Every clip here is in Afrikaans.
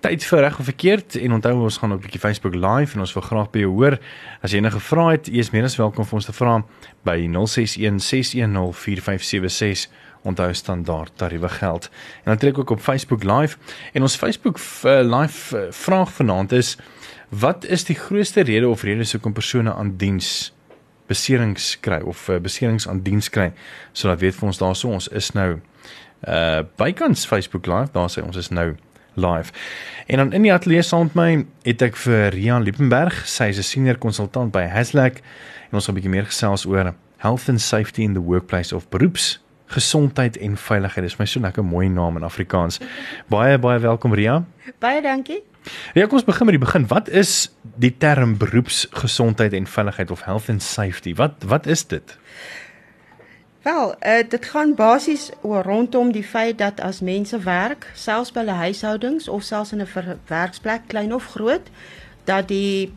tyd vir reg of verkeerd en onthou ons gaan ook 'n bietjie Facebook live en ons wil graag by jou hoor. As jy enige vrae het, jy is meer as welkom vir ons te vra by 0616104576 onthou standaard tariewe geld. En natuurlik ook op Facebook live. En ons Facebook uh, live uh, vraag vanaand is wat is die grootste rede of redes hoekom persone aan diens beserings kry of uh, beserings aan diens kry? Sodat weet vir ons daarso. Ons is nou uh bykans Facebook live. Daar sê ons is nou live. En dan in die ateljee saam met my het ek vir Rian Liebenberg, sy is 'n senior konsultant by Haslak en ons gaan 'n bietjie meer gesels oor health and safety in the workplace of beroeps gesondheid en veiligheid. Dis my so lekker mooi naam in Afrikaans. Baie baie welkom Ria. Baie dankie. Ja, kom ons begin met die begin. Wat is die term beroepsgesondheid en veiligheid of health and safety? Wat wat is dit? Wel, uh, dit gaan basies oor rondom die feit dat as mense werk, selfs by hulle huishoudings of selfs in 'n werksplek, klein of groot, dat die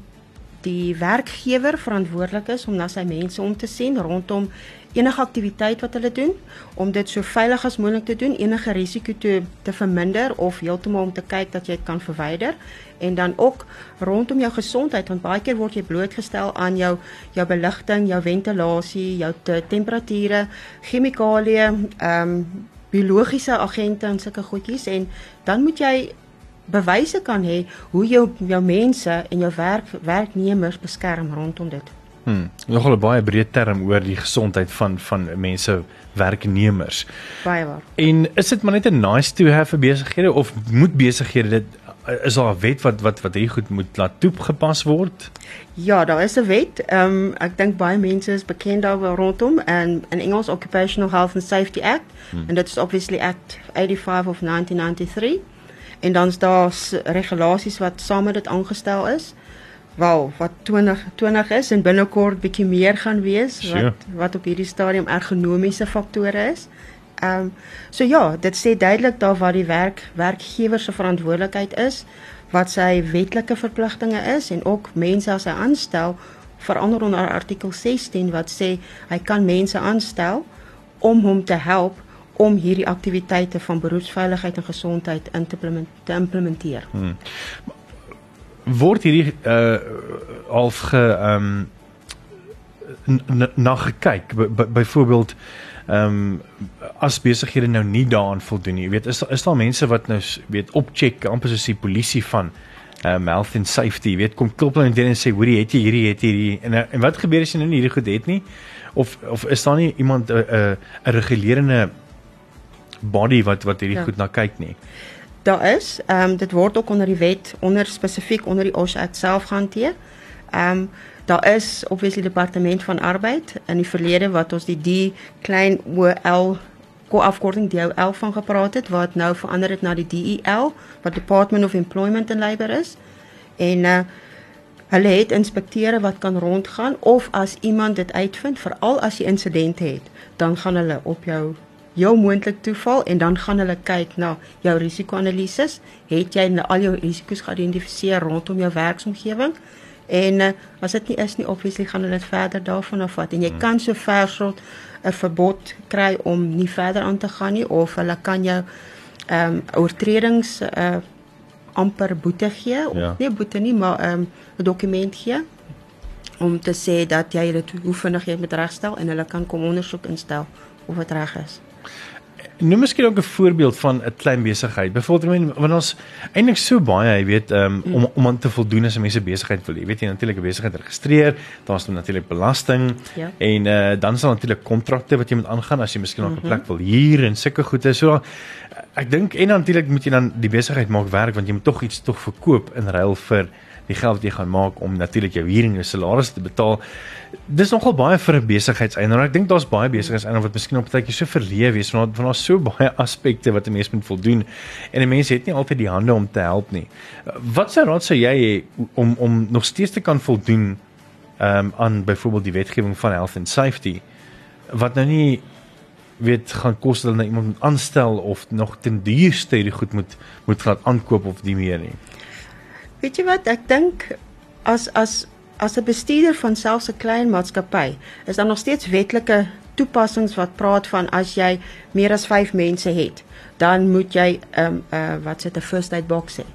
die werkgewer verantwoordelik is om na sy mense om te sien rondom enige aktiwiteit wat hulle doen om dit so veilig as moontlik te doen, enige risiko te te verminder of heeltemal om te kyk dat jy dit kan verwyder en dan ook rondom jou gesondheid want baie keer word jy blootgestel aan jou jou beligting, jou ventilasie, jou te, temperature, chemikalieë, ehm um, biologiese agente en sulke goedjies en dan moet jy bewyse kan hê hoe jou jou mense en jou werk werknemers beskerm rondom dit. Hmm. Nogal 'n baie breë term oor die gesondheid van van mense werknemers. Baie waar. En is dit maar net 'n nice to have vir besighede of moet besighede dit is daar 'n wet wat wat wat hier goed moet laat toegepas word? Ja, daar is 'n wet. Ehm um, ek dink baie mense is bekend daaroor rondom en in Engels Occupational Health and Safety Act hmm. en dit is obviously Act 85 of 1993. En dan is daar regulasies wat saam met dit aangestel is wel wat 20 20 is en binnekort bietjie meer gaan wees sure. wat wat op hierdie stadium ergonomiese faktore is. Ehm um, so ja, dit sê duidelik daar waar die werk werkgewer se verantwoordelikheid is, wat sy wetlike verpligtinge is en ook mense as hy aanstel verander onder artikel 16 wat sê hy kan mense aanstel om hom te help om hierdie aktiwiteite van beroepsveiligheid en gesondheid in te implementeer. Hmm word hierdie uh half ge ehm um, na gekyk byvoorbeeld ehm um, as besighede nou nie daaraan voldoen nie. Jy weet is is daar mense wat nou weet opcheck amper soos die polisie van ehm um, health and safety, jy weet kom klop hulle net en sê hoorie het jy hierdie het hierdie en en wat gebeur as jy nou nie hierdie goed het nie? Of of is daar nie iemand 'n uh, 'n uh, regulerende body wat wat hierdie ja. goed na kyk nie? Daar is. Ehm um, dit word ook onder die wet onder spesifiek onder die OSHA self gehanteer. Ehm um, daar is obviously departement van arbeid in die verlede wat ons die D klein OL ko afkorting DOL van gepraat het wat nou verander het na die DEL wat Department of Employment and Labour is. En uh hulle het inspekteure wat kan rondgaan of as iemand dit uitvind veral as jy insidente het, dan gaan hulle op jou jou moontlik toeval en dan gaan hulle kyk na jou risiko-analises. Het jy al jou risiko's geïdentifiseer rondom jou werksomgewing? En uh, as dit nie is nie, obviously gaan hulle dit verder daarvan afvat en jy hmm. kan so ver soort 'n verbod kry om nie verder aan te gaan nie of hulle kan jou ehm um, oortredings uh amper boete gee of ja. nie boete nie, maar ehm um, 'n dokument gee om te sê dat jy dit hoe vinnig jy moet regstel en hulle kan kom ondersoek instel of dit reg is. Noem miskien ook 'n voorbeeld van 'n klein besigheid. Byvoorbeeld wanneer ons eintlik so baie, jy weet, um, mm. om om aan te voldoen as 'n mense besigheid wil. Jy weet jy natuurlik 'n besigheid registreer, daar's dan natuurlik belasting ja. en uh, dan daar natuurlik kontrakte wat jy moet aangaan as jy miskien nog 'n mm -hmm. plek wil huur en sulke goede. So ek dink en natuurlik moet jy dan die besigheid maak werk want jy moet tog iets tog verkoop in ruil vir die geld wat jy gaan maak om natuurlik jou huur en jou salaris te betaal. Dis nogal baie vir 'n besigheidseienaar. Ek dink daar's baie besigheidseienaars wat miskien op 'n tydjie so verleef is want daar so baie aspekte wat 'n mens moet voldoen en 'n mens het nie altyd die hande om te help nie. Wat sou raad sou jy hê om om nog steeds te kan voldoen ehm um, aan byvoorbeeld die wetgewing van health and safety wat nou nie weet gaan kos hulle nou iemand aanstel of nog ten duurste hierdie goed moet moet gaan aankoop of die meer nie. Weet jy wat, ek dink as as as 'n bestuurder van selfs 'n klein maatskappy, is daar nog steeds wetlike toepassings wat praat van as jy meer as 5 mense het, dan moet jy 'n um, ehm, uh, wat sê 'n first aid box hê.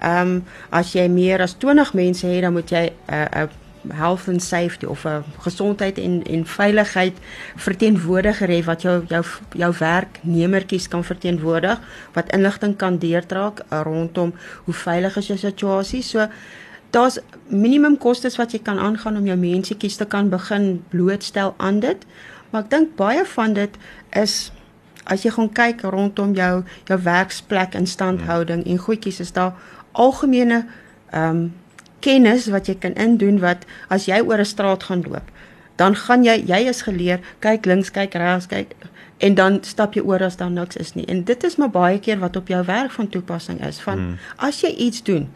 Ehm um, as jy meer as 20 mense het, dan moet jy 'n uh, 'n health and safety of 'n uh, gesondheid en en veiligheid verteenwoordiger hê wat jou jou jou werknemertjies kan verteenwoordig wat inligting kan deurdra rondom hoe veilig is jou situasie. So daar's minimum kostes wat jy kan aangaan om jou mensetjies te kan begin blootstel aan dit. Maar ek dink baie van dit is as jy gaan kyk rondom jou jou werksplek instandhouding en goedjies is daar algemene ehm um, kennis wat jy kan indoen wat as jy oor 'n straat gaan loop, dan gaan jy jy is geleer, kyk links, kyk regs, kyk en dan stap jy oor as daar niks is nie. En dit is maar baie keer wat op jou werk van toepassing is van hmm. as jy iets doen,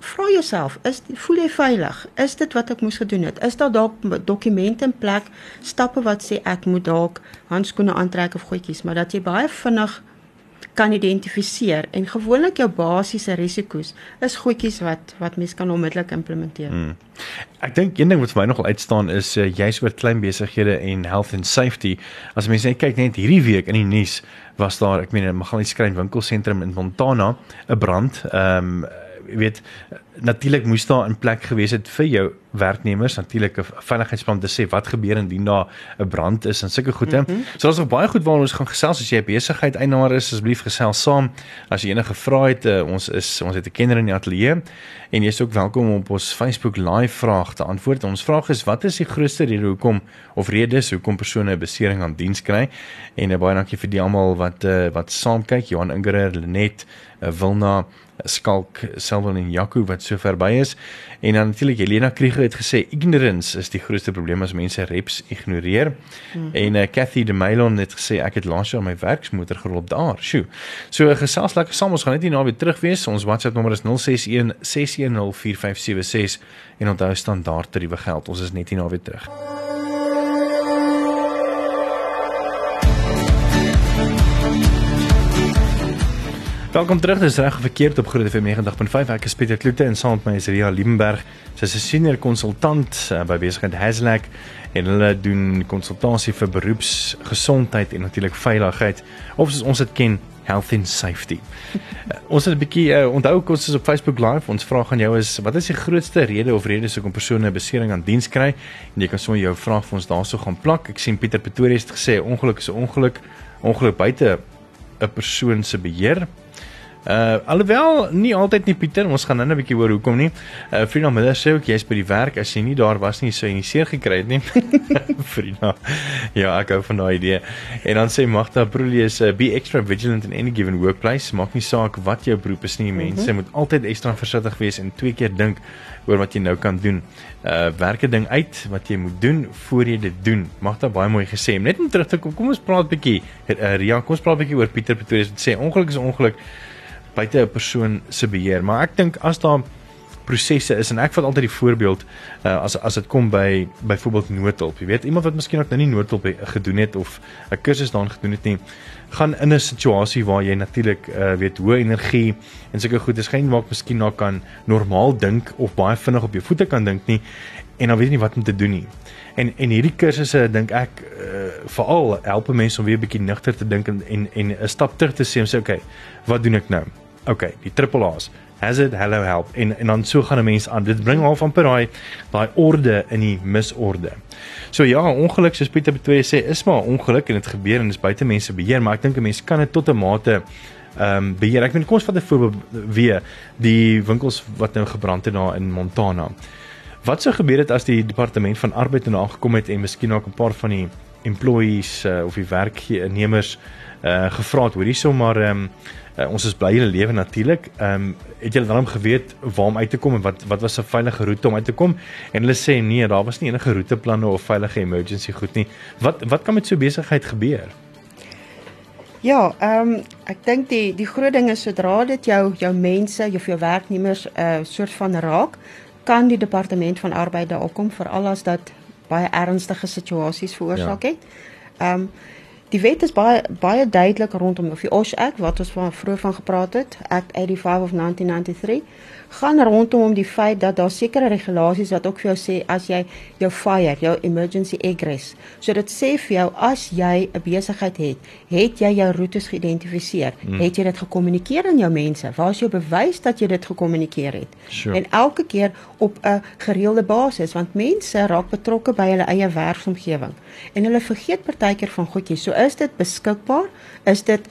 vra jouself, is voel jy veilig? Is dit wat ek moes gedoen het? Is daar dalk dokumente in plek, stappe wat sê ek moet dalk handskoene aantrek of goedjies, maar dat jy baie vinnig kan identifiseer en gewoonlik jou basiese risiko's is goedjies wat wat mens kan onmiddellik implementeer. Hmm. Ek dink een ding wat vir my nogal uitstaan is uh, juis oor klein besighede en health and safety. As mense net kyk net hierdie week in die nuus was daar, ek meen, 'n Magalies skrein winkelsentrum in Montana, 'n brand. Ehm um, weet natuurlik moes daar in plek gewees het vir jou werknemers natuurlik 'n veiligheidsplan te sê wat gebeur indien daar 'n brand is en sulke goede. Mm -hmm. So daar's nog baie goed waaroor ons gaan gesels as jy 'n besigheid eienaar is asseblief gesels saam. As jy enige vrae het, uh, ons is ons het 'n kenner in die ateljee en jy is ook welkom om op ons Facebook live vrae te antwoord. Ons vraag is wat is die grootste rede hoekom of redes hoekom persone 'n besering aan diens kry? En uh, baie dankie vir die almal wat uh, wat saam kyk. Johan Ingerer, Lenet, uh, Wilna Skalk Selwyn en Jaco wat so verby is. En dan natuurlik Helena Krieger het gesê ignorance is die grootste probleem as mense reps ignoreer. Mm -hmm. en uh, Cathy de Mailon het gesê ek het laas jaar my werksmotor gerol daar. Sjoe. So gesels lekker saam. Ons gaan net hier naby terug wees. Ons WhatsApp nommer is 061 610 4576 en onthou standaard tariewe geld. Ons is net hier naby terug Welkom terug. Dis reg verkeerd op Groot FM 90.5. Ek is Pieter Kloete en saam met my is Ria Liebenberg. Sy is 'n senior konsultant uh, by besigheid Haslak en hulle doen konsultasie vir beroepsgesondheid en natuurlik veiligheid of soos ons dit ken, health and safety. uh, ons het 'n bietjie uh, onthou ons is op Facebook live. Ons vraag aan jou is wat is die grootste rede of redes hoekom persone 'n besering aan diens kry? En jy kan sommer jou vraag vir ons daarso gaan plak. Ek sien Pieter Pretorius het gesê ongeluk is 'n ongeluk. Ongeluk buite 'n persoon se beheer Uh alhoewel nie altyd nie Pieter, ons gaan nou 'n bietjie hoor hoekom nie. Uh Frida Miller sê ook jy's by die werk as jy nie daar was nie, sou jy nie seer gekry het nie. Frida. Ja, ek hou van daai idee. En dan sê Magda Proleus, uh, be extra vigilant in any given workplace. Maak nie saak wat jou beroep is nie, mense mm -hmm. moet altyd ekstra versigtig wees en twee keer dink oor wat jy nou kan doen. Uh werk 'n ding uit wat jy moet doen voor jy dit doen. Magda baie mooi gesê. Net om terug te kom, kom ons praat 'n bietjie. Uh, Ria, kom ons praat 'n bietjie oor Pieter Pretorius wat sê ongeluk is ongeluk buite 'n persoon se beheer. Maar ek dink as daar prosesse is en ek vat altyd die voorbeeld uh, as as dit kom by byvoorbeeld noodhulp. Jy weet, iemand wat miskien ook nou nie noodhulp gedoen het of 'n kursus daarin gedoen het nie, gaan in 'n situasie waar jy natuurlik uh, weet hoë energie en sulke goed is geen maak miskien na kan normaal dink of baie vinnig op jou voete kan dink nie en dan weet jy nie wat om te doen nie. En en hierdie kursusse dink ek uh, veral help mense om weer 'n bietjie nugter te dink en en 'n stap terug te sê en sê okay, wat doen ek nou? okay, die triple A's. Hazard, hello, help en en dan so gaan 'n mens aan. Dit bring half amper daai daai orde in die misorde. So ja, ongeluk soos Pieter Betoye sê is maar ongeluk en dit gebeur en dit is buite mense beheer, maar ek dink 'n mens kan dit tot 'n mate ehm um, beheer. Ek weet kom ons vat 'n voorbeeld weer die winkels wat nou gebrand het daar in Montana. Wat sou gebeur het as die departement van arbeid nou aangekom het en miskien ook 'n paar van die employees uh, of die werknemers uh gevra het hoor hierso maar um, uh, ons is bly hulle lewe natuurlik. Ehm um, het julle dan geweet waar om uit te kom en wat wat was 'n veilige roete om uit te kom? En hulle sê nee, daar was nie enige roeteplanne of veilige emergency goed nie. Wat wat kan met so besigheid gebeur? Ja, ehm um, ek dink die die groot ding is sodra dit jou jou mense, jou jou werknemers 'n uh, soort van raak, kan die departement van arbeid daar opkom vir al as dat baie ernstige situasies veroorsaak ja. het. Ehm um, die wet is baie baie duidelik rondom of die OSH Act wat ons van vroeër van gepraat het, Act 85 of 1993 gaan rondom om die feit dat daar sekere regulasies wat ook vir jou sê as jy jou fire, jou emergency egress. So dit sê vir jou as jy 'n besigheid het, het jy jou roetes geïdentifiseer, hmm. het jy dit gekommunikeer aan jou mense? Waar is jou bewys dat jy dit gekommunikeer het? Sure. En elke keer op 'n gereelde basis want mense raak betrokke by hulle eie werksomgewing en hulle vergeet partykeer van goedjies. So is dit beskikbaar? Is dit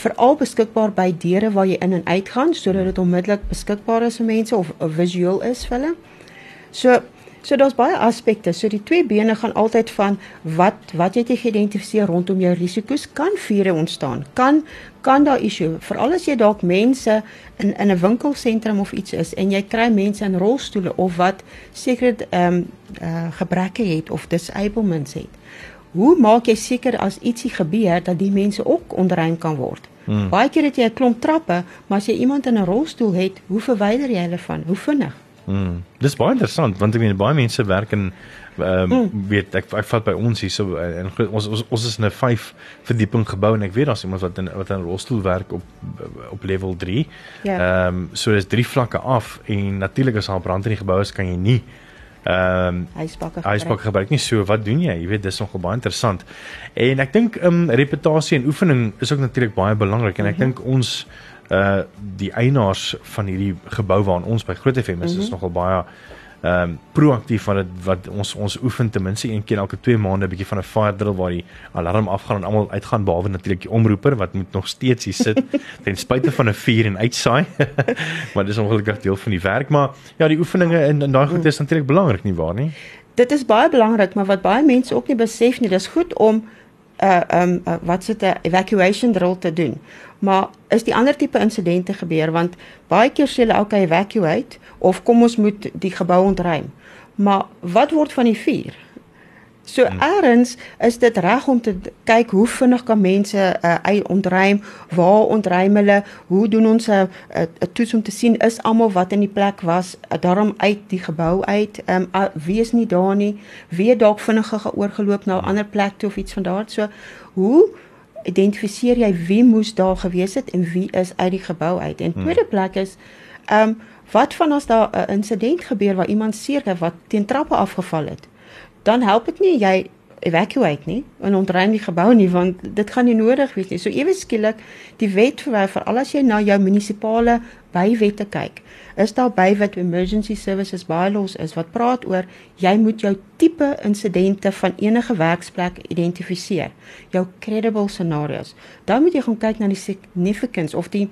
veral beskikbaar by deure waar jy in en uit gaan sodat dit onmiddellik beskikbaar is vir mense of, of visueel is vir hulle. So so daar's baie aspekte. So die twee bene gaan altyd van wat wat jy het geïdentifiseer rondom jou risiko's kan vure ontstaan. Kan kan daar issue veral as jy dalk mense in in 'n winkelsentrum of iets is en jy kry mense in rolstoele of wat sekere ehm um, uh, gebreke het of disablements het. Hoe maak jy seker as ietsie gebeur dat die mense ook onderrein kan word? Hmm. Baie keer het jy 'n klomp trappe, maar as jy iemand in 'n rolstoel het, hoe verwyder jy hulle van? Hoe vinnig? Hmm. Dis baie interessant want ek meen baie mense werk in ehm um, mm. weet ek ek vat by ons hier so en ons ons ons is in 'n 5 verdieping gebou en ek weet daar's iemand wat in wat in 'n rolstoel werk op op level 3. Ja. Ehm yeah. um, so is drie vlakke af en natuurlik as daar brand in die gebou is kan jy nie ehm um, ysbakke ysbakke gebruik nie so wat doen jy jy weet dis nogal baie interessant en ek dink ehm um, reputasie en oefening is ook natuurlik baie belangrik en ek mm -hmm. dink ons uh die eienaars van hierdie gebou waarin ons by Groot FM is mm -hmm. is mhm. nogal baie ehm um, proaktief van dit wat ons ons oefen ten minste een keer elke 2 maande 'n bietjie van 'n fire drill waar die alarm afgaan en almal uitgaan behalwe natuurlik die omroeper wat moet nog steeds hier sit ten spyte van 'n vuur en uitsaai. maar dis ongelukkig deel van die werk, maar ja, die oefeninge en, en daai goed is natuurlik belangrik nie waar nie. Dit is baie belangrik, maar wat baie mense ook nie besef nie, dis goed om 'n uh, um uh, wat sit 'n evacuation drill te doen. Maar is die ander tipe insidente gebeur want baie keer sê hulle okay evacuate of kom ons moet die gebou ontruim. Maar wat word van die vuur? So hmm. eers is dit reg om te kyk hoe vinnig kan mense uh, ontruim, waar ontruim hulle, hoe doen ons 'n uh, 'n toets om te sien is almal wat in die plek was uh, daarom uit die gebou uit, um, uh, wie is nie daar nie, wie dalk vinniger geoorgeloop na 'n ander plek toe of iets van daardie so hoe identifiseer jy wie moes daar gewees het en wie is uit die gebou uit. En hmm. tweede plek is ehm um, wat van as daar 'n insident gebeur waar iemand seer het wat teen trappe afgeval het? Dan help dit nie jy evacuate nie en ontruim die gebou nie want dit gaan nie nodig wees nie. So ewe skielik die wet vir vir al as jy na jou munisipale bywette kyk, is daar by wat emergency services bylaws is wat praat oor jy moet jou tipe insidente van enige werksplek identifiseer. Jou credible scenario's. Dan moet jy gaan kyk na die significance of die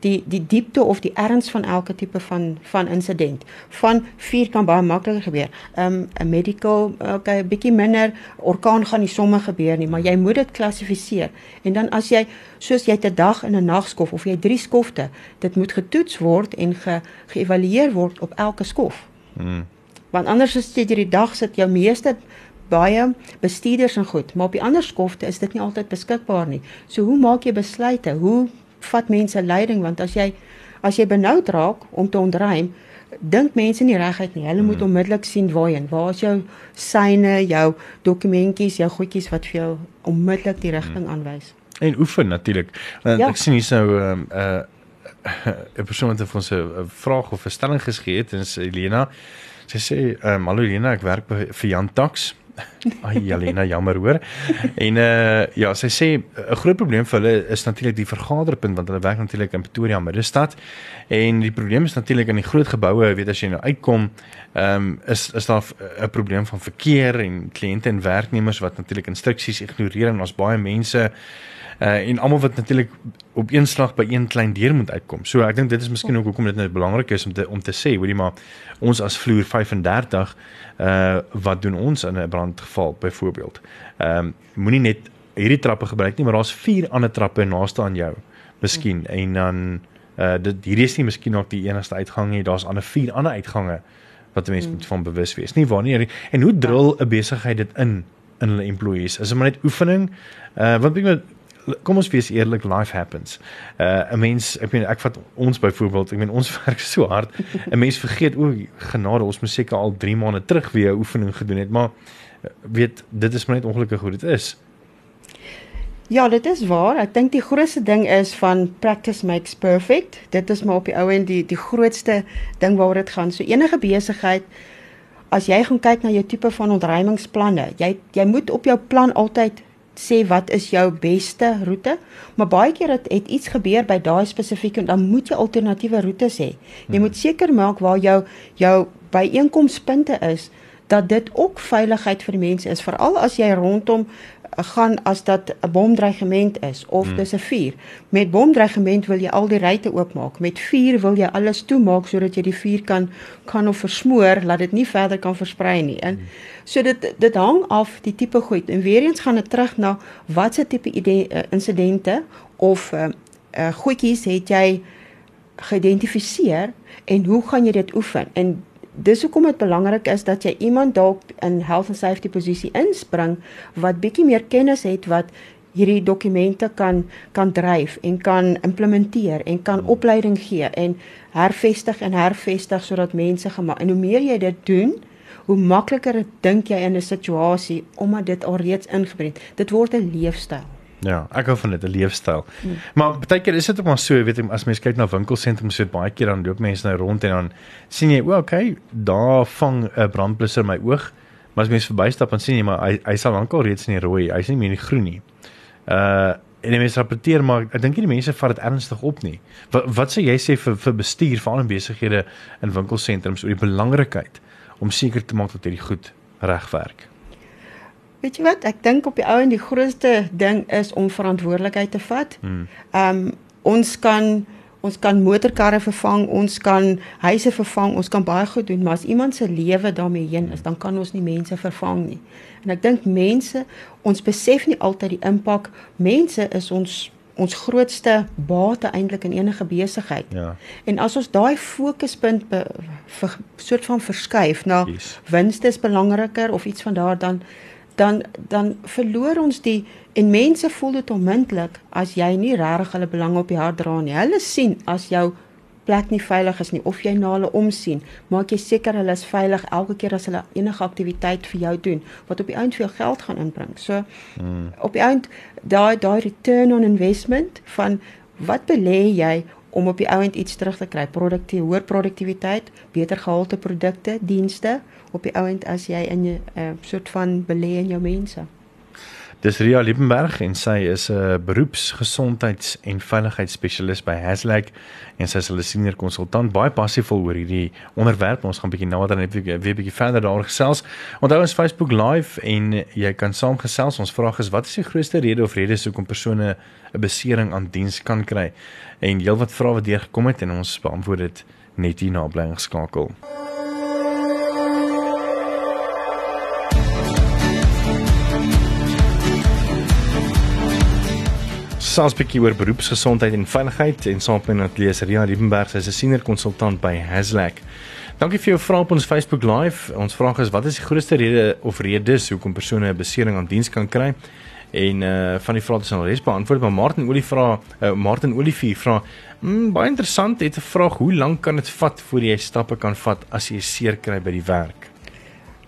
die die diepte of die erns van elke tipe van van insident. Van vuur kan baie makliker gebeur. Um 'n medical okay, 'n bietjie minder orkaan gaan nie sommer gebeur nie, maar jy moet dit klassifiseer. En dan as jy soos jy te dag en 'n nag skof of jy drie skofte, dit moet getoets word en ge, geëvalueer word op elke skof. Hmm. Want anders as jy die dag sit jou meeste baie bestuurders en goed, maar op die ander skofte is dit nie altyd beskikbaar nie. So hoe maak jy besluite? Hoe vat mense leiding want as jy as jy benoud raak om te ontruim dink mense nie reguit nie hulle moet hmm. onmiddellik sien waarheen waar is jou syne jou dokumentjies jou goedjies wat vir jou onmiddellik die rigting hmm. aanwys en oefen natuurlik ja. ek sien hier nou 'n uh, 'n persoon wat vir ons 'n vraag of 'n stelling gegee het en Elena sy sê um, hallo Elena ek werk by vir Jan Tax Ai Jelena, jammer hoor. En uh ja, sy sê 'n groot probleem vir hulle is natuurlik die vergaderpunt want hulle werk natuurlik in Pretoria middestad. En die probleem is natuurlik in die groot geboue, weet as jy nou uitkom, ehm um, is is daar 'n probleem van verkeer en kliënte en werknemers wat natuurlik instruksies ignoreer en ons baie mense uh en almal wat natuurlik op een slag by een klein deur moet uitkom. So ek dink dit is miskien ook hoekom dit nou belangrik is om te om te sê, hoorie maar ons as vloer 35 uh wat doen ons in 'n brandgeval byvoorbeeld. Ehm um, moenie net hierdie trappe gebruik nie, maar daar's vier ander trappe naaste aan jou. Miskien hmm. en dan uh dit hierdie is nie miskien nog die enigste uitgang nie, daar's ander vier ander uitgange wat mense hmm. moet van bewus wees. Nie wanneer en hoe drill 'n besigheid dit in in hulle employees? Is dit maar net oefening? Uh wat ek kom ons wees eerlik life happens. Uh 'n mens ek meen ek vat ons byvoorbeeld, ek meen ons werk so hard. 'n Mens vergeet o, genade, ons moet seker al 3 maande terug weer 'n oefening gedoen het, maar uh, weet dit is maar net ongelukkig hoe dit is. Ja, dit is waar. Ek dink die grootste ding is van practice makes perfect. Dit is maar op die ou en die die grootste ding waaroor dit gaan. So enige besigheid as jy gaan kyk na jou tipe van ontruimingsplanne, jy jy moet op jou plan altyd sê wat is jou beste roete, maar baie keer het, het iets gebeur by daai spesifieke en dan moet jy alternatiewe roetes hê. Jy hmm. moet seker maak waar jou jou byeenkomspunte is dat dit ook veiligheid vir mense is veral as jy rondom gaan as dat 'n bomdreigement is of hmm. dis 'n vuur. Met bomdreigement wil jy al die ruitte oopmaak. Met vuur wil jy alles toemaak sodat jy die vuur kan kan of versmoor, laat dit nie verder kan versprei nie. En hmm. so dit dit hang af die tipe goed. En weer eens gaan dit terug na watse tipe eh, insidente of uh, uh, goedjies het jy geïdentifiseer en hoe gaan jy dit oefen? En dis hoekom dit belangrik is dat jy iemand dalk in health and safety posisie inspring wat bietjie meer kennis het wat hierdie dokumente kan kan dryf en kan implementeer en kan hmm. opleiding gee en hervestig en hervestig sodat mense gemaak en hoe meer jy dit doen hoe makliker dink jy in 'n situasie omdat dit alreeds ingebrand dit word 'n leefstyl Ja, ek hou van dit, 'n leefstyl. Hmm. Maar baie keer is dit ook maar so, weet jy, as mens kyk na winkelsentrums, so baie keer dan loop mense nou rond en dan sien jy, o, oh, okay, daar vang 'n brandblusser my oog. Maar as mens verbystap dan sien jy maar hy hy sal lankal reeds in die rooi, hy's nie meer in die groen nie. Uh en die mense rapporteer maar ek dink nie die mense vat dit ernstig op nie. Wat wat sê jy sê vir vir bestuur veral in besighede in winkelsentrums oor die belangrikheid om seker te maak dat hierdie goed reg werk? Weet jy wat? Ek dink op die ou en die grootste ding is om verantwoordelikheid te vat. Hmm. Ehm um, ons kan ons kan motorkarre vervang, ons kan huise vervang, ons kan baie goed doen, maar as iemand se lewe daarmee heen is, dan kan ons nie mense vervang nie. En ek dink mense, ons besef nie altyd die impak. Mense is ons ons grootste bate eintlik in enige besigheid. Ja. En as ons daai fokuspunt be, vir soort van verskuif na yes. winste is belangriker of iets van daar dan dan dan verloor ons die en mense voel dit onmiddellik as jy nie regtig hulle belang op die hart dra nie. Hulle sien as jou plek nie veilig is nie of jy na hulle omsien, maak jy seker hulle is veilig elke keer as hulle enige aktiwiteit vir jou doen wat op die einde veel geld gaan inbring. So hmm. op die einde daai daai return on investment van wat belê jy om op die ouend iets terug te kry, produktief, hoër produktiwiteit, beter gehalte produkte, dienste op die ouend as jy in 'n uh, soort van belê in jou mense. Dis Ria Liebenberg en sy is 'n beroepsgesondheids- en veiligheidsspesialis by Haslek en sy is 'n senior konsultant baie passievol oor hierdie onderwerp. Ons gaan bietjie nader net weer bietjie verder daaroor gesels. Onthou ons Facebook live en jy kan saamgesels. Ons vraag is wat is die grootste rede of redes hoekom persone 'n besering aan diens kan kry? En heelwat vrae wat deur gekom het en ons beantwoord dit net hier na bly geskakel. Gesels 'n bietjie oor beroepsgesondheid en veiligheid en saam met atlees Ria Liebenberg, sy is 'n senior konsultant by Haslek. Dankie vir jou vrae op ons Facebook Live. Ons vraag is wat is die grootste rede of redes hoekom persone 'n besering aan diens kan kry? En uh van die vrae is al res beantwoord, maar Martin Olie vra uh, Martin Olivier vra mm, baie interessant, het 'n vraag, hoe lank kan dit vat voor jy stappe kan vat as jy seer kry by die werk?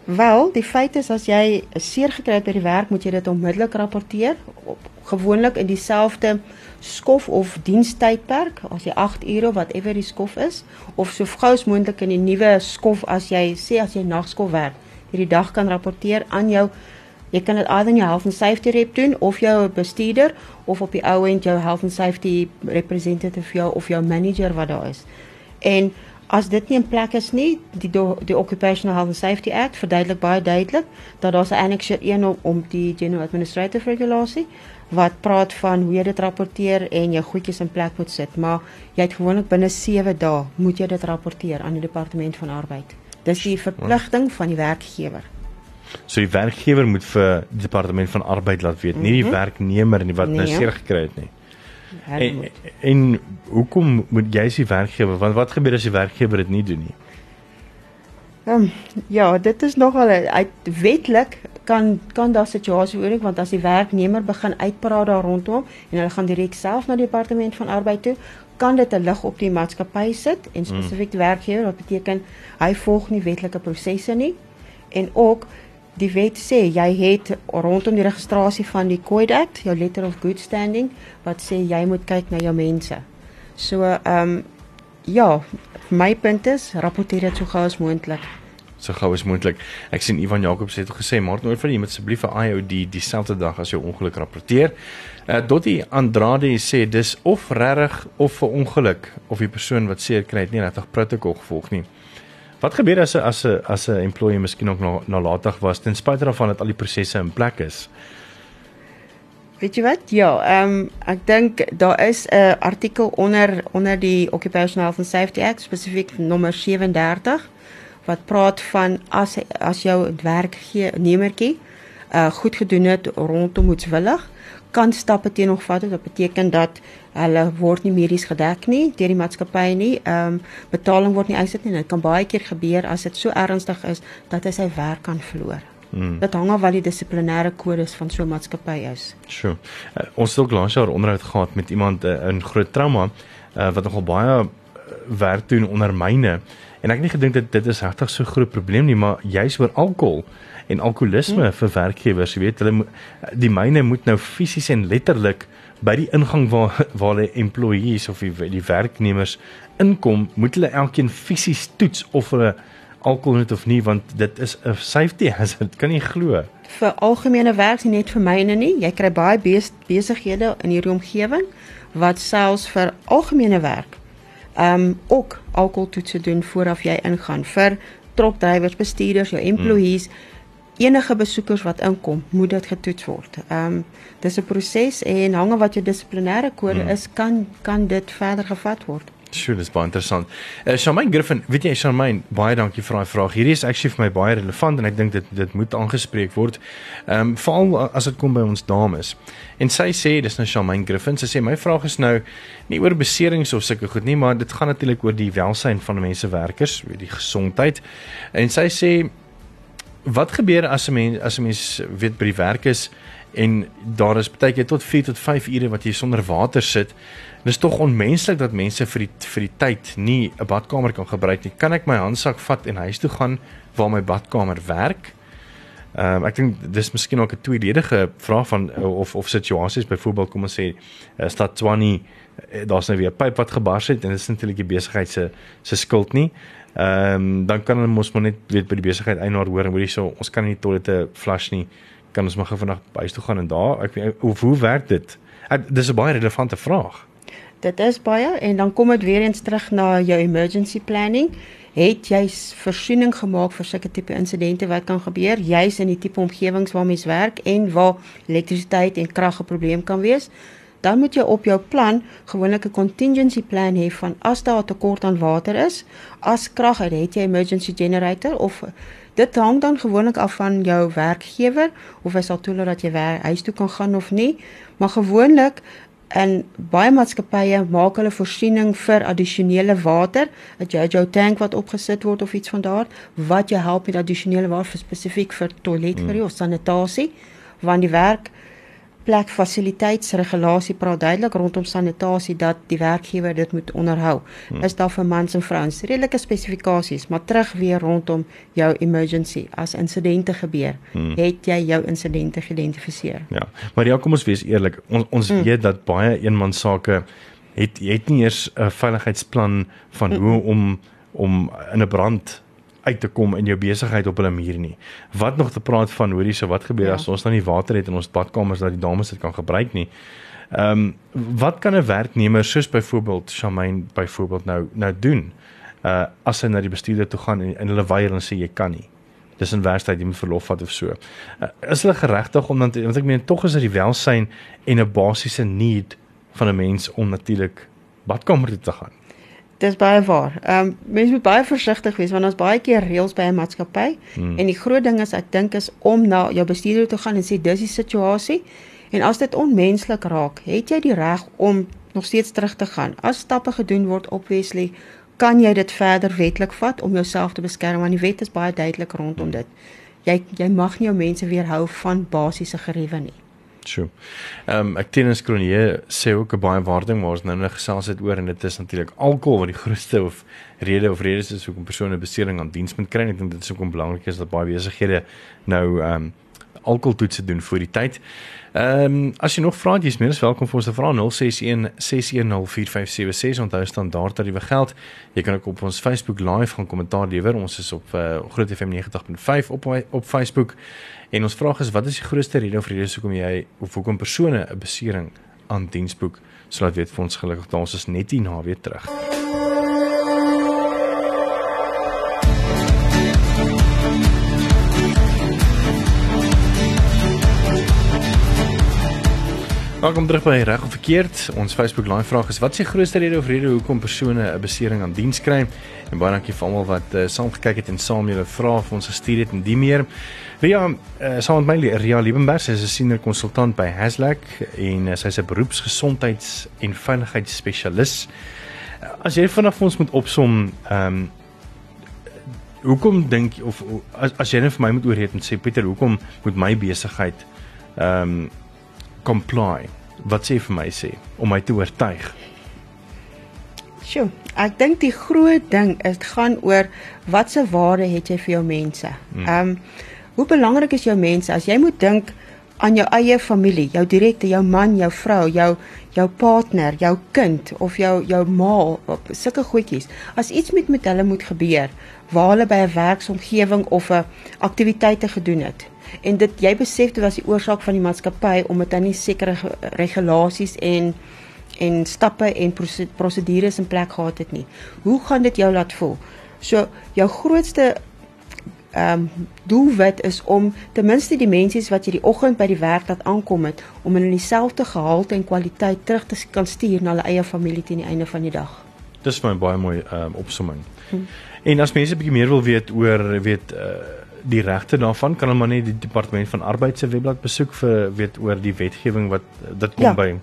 Wel, die feit is as jy seer gekry het by die werk, moet jy dit onmiddellik rapporteer. Op gewoonlik in dieselfde skof of dienstydperk as jy 8 ure whatever die skof is of so gou as moontlik in die nuwe skof as jy sê as jy nagskof werk. Hierdie dag kan rapporteer aan jou jy kan dit either in jou health and safety rep doen of jou bestuurder of op die ou end jou health and safety representative jou of jou manager wat daar is. En as dit nie in plek is nie die die occupational health and safety act verduidelik baie duidelik dat daar 'n annexure 1 om, om die general administrative regulasie wat praat van hoe jy dit rapporteer en jou goedjies in plek moet sit, maar jy het gewoonlik binne 7 dae moet jy dit rapporteer aan die departement van arbeid. Dis die verpligting van die werkgewer. So die werkgewer moet vir die departement van arbeid laat weet, nie die -hmm. werknemer nie wat nou nee, nou seer gekry het nie. En, en hoekom moet jy as die werkgewer, want wat gebeur as die werkgewer dit nie doen nie? Um, ja, dit is nogal uit wetlik kan kan daar situasie oor ek want as die werknemer begin uitpraat daar rondom en hulle gaan direk self na die departement van arbeid toe, kan dit 'n lig op die maatskappy sit en spesifiek die werkgewer wat beteken hy volg nie wetlike prosesse nie en ook Die wet sê jy het rondom die registrasie van die Code Act, jou letter of good standing wat sê jy moet kyk na jou mense. So ehm um, ja, my punt is rapporteer dit so gou as moontlik so gou as moontlik. Ek sien Ivan Jacobs het gesê maar nooit vir jy moet asseblief vir IOD dieselfde dag as jou ongeluk rapporteer. Uh Dottie Andrade sê dis of regtig of 'n ongeluk of die persoon wat seer kry het nie regtig protokol gevolg nie. Wat gebeur as 'n as 'n as 'n employee miskien ook nalatig was ten spyte daarvan dat al die prosesse in plek is? Weet jy wat? Ja, ehm um, ek dink daar is 'n artikel onder onder die Occupational Health and Safety Act spesifiek nommer 37 wat praat van as as jou werknemertjie uh goed gedoen het rondom moetswillig kan stappe teenoor vat dit beteken dat hulle word nie medies gedek nie deur die maatskappy nie ehm um, betaling word nie uitsit nie dit kan baie keer gebeur as dit so ernstig is dat hy sy werk kan verloor Hmm. Dit hang af wat die dissiplinêre kodes van so 'n maatskappy is. Sjoe. Uh, ons het ook laas jaar onderhoud gehad met iemand uh, in groot trauma uh, wat nogal baie werk doen onder myne En ek het nie gedink dit dit is regtig so groot probleem nie, maar juis oor alkohol en alkoholisme hmm. vir werkgewers, jy weet, hulle die myne moet nou fisies en letterlik by die ingang waar waar die employees of die, die werknemers inkom, moet hulle elkeen fisies toets of hulle alkohol het of nie want dit is 'n safety hazard, kan jy glo? Vir algemene werk nie net vir myne nie. Jy kry baie besighede in hierdie omgewing wat selfs vir algemene werk ehm um, ook alkoholtoetse doen vooraf jy ingaan vir trokdrywers, bestuurders, jou employees, hmm. Enige besoekers wat inkom, moet dit getoets word. Ehm um, dis 'n proses en hange wat jou dissiplinêre kode hmm. is, kan kan dit verder gevat word. Sjoe, dis baie interessant. Eh uh, Charmaine Griffin, weet jy Charmaine, baie dankie vir daai vraag. Hierdie is actually vir my baie relevant en ek dink dit dit moet aangespreek word. Ehm um, veral as dit kom by ons dames. En sy sê, dis nou Charmaine Griffin, sy sê my vraag is nou nie oor beserings of sulke goed nie, maar dit gaan natuurlik oor die welsyn van mense werkers, oor die gesondheid. En sy sê wat gebeur as 'n mens as 'n mens weet by die werk is en daar is baie keer tot 4 tot 5 ure wat jy sonder water sit. Dit is tog onmenslik dat mense vir die vir die tyd nie 'n badkamer kan gebruik nie. Kan ek my handsak vat en huis toe gaan waar my badkamer werk? Ehm um, ek dink dis miskien ook 'n tweeledige vraag van of of situasies byvoorbeeld kom ons sê uh, stad Tshwane uh, daar's nou weer 'n pyp wat gebars het en dit is natuurlik die besigheid se se skuld nie. Ehm um, dan kan hulle mos maar net weet by die besigheid eienaar hoor en hoorie so ons kan nie toilette flush nie. Kan ons maar gou vandag huis toe gaan en daar ek hoe hoe werk dit? Ek, dis 'n baie relevante vraag. Dit is baie en dan kom dit weer eens terug na jou emergency planning. Het jy voorsiening gemaak vir sulke tipe insidente wat kan gebeur juis in die tipe omgewings waar mens werk en waar elektrisiteit en krag 'n probleem kan wees? Dan moet jy op jou plan gewoonlik 'n contingency plan hê van as daar 'n tekort aan water is, as krag het, het jy emergency generator of dit hang dan gewoonlik af van jou werkgewer of hy sal toelaat dat jy huis toe kan gaan of nie, maar gewoonlik en baie maatskappye maak hulle voorsiening vir addisionele water, 'n JoJo tank wat opgesit word of iets van daar wat jou help met addisionele water spesifiek vir toilet vir mm. of sanitasie, want die werk plek fasiliteitsregulasie praat duidelik rondom sanitasie dat die werkgewer dit moet onderhou. Hmm. Is daar vir mans en vrouens redelike spesifikasies, maar terug weer rondom jou emergency as insidente gebeur, hmm. het jy jou insidente geïdentifiseer. Ja. Maar ja, kom ons wees eerlik. Ons ons hmm. weet dat baie eenman sake het het nie eers 'n veiligheidsplan van hmm. hoe om om in 'n brand uit te kom in jou besigheid op hulle muur nie. Wat nog te praat van hoorie so wat gebeur ja. as ons nou nie water het in ons badkamers dat die dames dit kan gebruik nie. Ehm um, wat kan 'n werknemer soos byvoorbeeld Shamaine byvoorbeeld nou nou doen? Uh as hy na die bestuurder toe gaan en, en hulle weier en sê jy kan nie. Dis 'n werkstyd jy moet verlof vat of so. Uh, is hulle geregtig om dan want ek meen tog is dit die welsyn en 'n basiese need van 'n mens om natuurlik badkamer toe te gaan. Dis baie waar. Ehm um, mense moet baie versigtig wees want ons baie keer reëls by 'n maatskappy hmm. en die groot ding is ek dink is om na jou bestuurder toe gaan en sê dis die situasie en as dit onmenslik raak, het jy die reg om nog steeds terug te gaan. As stappe gedoen word obviously kan jy dit verder wetlik vat om jouself te beskerm want die wet is baie duidelik rondom dit. Jy jy mag nie jou mense weerhou van basiese geriewe nie. Sjoe. Ehm um, ek teens Kronje sê ook 'n baie waarding maar ons nou net gesels het oor en dit is natuurlik alkohol wat die grootste of rede of redes is hoekom persone besering aan diens moet kry. Ek dink dit is ook belangrik is dat baie besighede nou ehm um, alkoholtoetse doen voor die tyd. Ehm um, as jy nog vra het, jy's meer as welkom vir ons te vra 061 6104576 onthou standaard tariewe geld. Jy kan ook op ons Facebook live gaan kommentaar lewer. Ons is op uh, Groot FM 90.5 op op Facebook. En ons vraag is wat is die grootste rede of redes hoekom jy of hoekom persone 'n besering aan diensboek sou laat weet vir ons gelukkig daar ons is net hier na weer terug. Welkom terug by Reg of Verkeerd. Ons Facebook live vraag is wat is die grootste rede of rede hoekom persone 'n besering aan diens kry? En baie dankie vir almal wat uh, saam gekyk het en saam julle vrae vir ons gestuur het en die meer. Ria, uh, saam met my Ria Liebenberg, sy is 'n senior konsultant by Haslak en uh, sy is 'n beroepsgesondheids- en veiligheidsspesialis. Uh, as jy vanaand vir ons moet opsom, ehm um, hoekom dink of as, as jy net vir my moet oorreed en sê Pieter, hoekom moet my besigheid ehm um, comply. Wat sê vir my sê om my te oortuig? Sjoe, ek dink die groot ding is gaan oor watse waarde het jy vir jou mense. Hmm. Ehm um, hoe belangrik is jou mense as jy moet dink aan jou eie familie, jou direkte, jou man, jou vrou, jou jou partner, jou kind of jou jou ma, sulke goedjies. As iets met met hulle moet gebeur, waar hulle by 'n werksomgewing of 'n aktiwiteite gedoen het, en dit jy besef dit was die oorsaak van die maatskappy omdat hy nie sekere regulasies en en stappe en prosedures in plek gehad het nie. Hoe gaan dit jou laat voel? So jou grootste ehm um, doelwit is om ten minste die mense wat jy die oggend by die werk laat aankom het om in dieselfde gehalte en kwaliteit terug te kan stuur na hulle eie familie teen die einde van die dag. Dis vir my baie mooi ehm um, opsomming. Hm. En as mense 'n bietjie meer wil weet oor weet uh die regte daarvan kan hulle maar net die departement van arbeid se webblad besoek vir weet oor die wetgewing wat dit kom ja. by.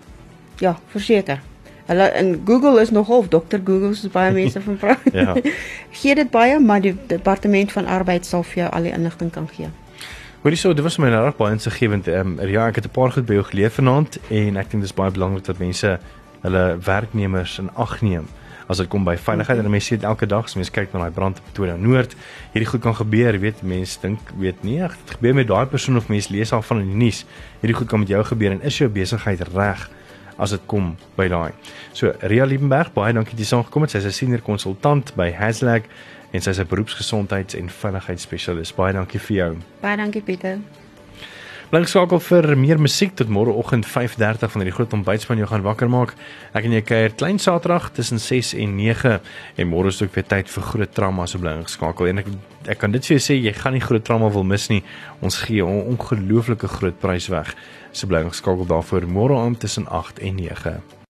Ja, verseker. Hulle in Google is nogal Dr Google is baie mense van vra. ja. Gee dit baie maar die departement van arbeid sal vir jou al die inligting kan gee. Hoorie so, dit was my nou baie insiggewend. Ehm um, ja, ek het 'n paar goed by jou geleer vanaand en ek dink dis baie belangrik dat mense hulle werknemers in ag neem as dit kom by veiligheid en mense sien elke dag as mense kyk na daai brand op Pretoria Noord, hierdie goed kan gebeur, weet mense dink weet nie, dit gebeur met daai persoon of mense lees al van in die nuus. Hierdie goed kan met jou gebeur en is jou besigheid reg as dit kom by daai. So Ria Liebenberg, baie dankie dat jy saam gekom het. Sy's 'n senior konsultant by Haslag en sy's 'n beroepsgesondheids- en veiligheidsspesialis. Baie dankie vir jou. Baie dankie Pieter. Bly skakel vir meer musiek tot môreoggend 5:30 van hierdie groot ontbytspan jou gaan wakker maak. Ek en jy kuier klein Saterdag tussen 6 en 9 en môre is ook weer tyd vir groot trauma so bly geskakel. En ek ek kan dit vir jou sê jy gaan nie groot trauma wil mis nie. Ons gee 'n ongelooflike groot prys weg. So bly geskakel daarvoor môre aand tussen 8 en 9.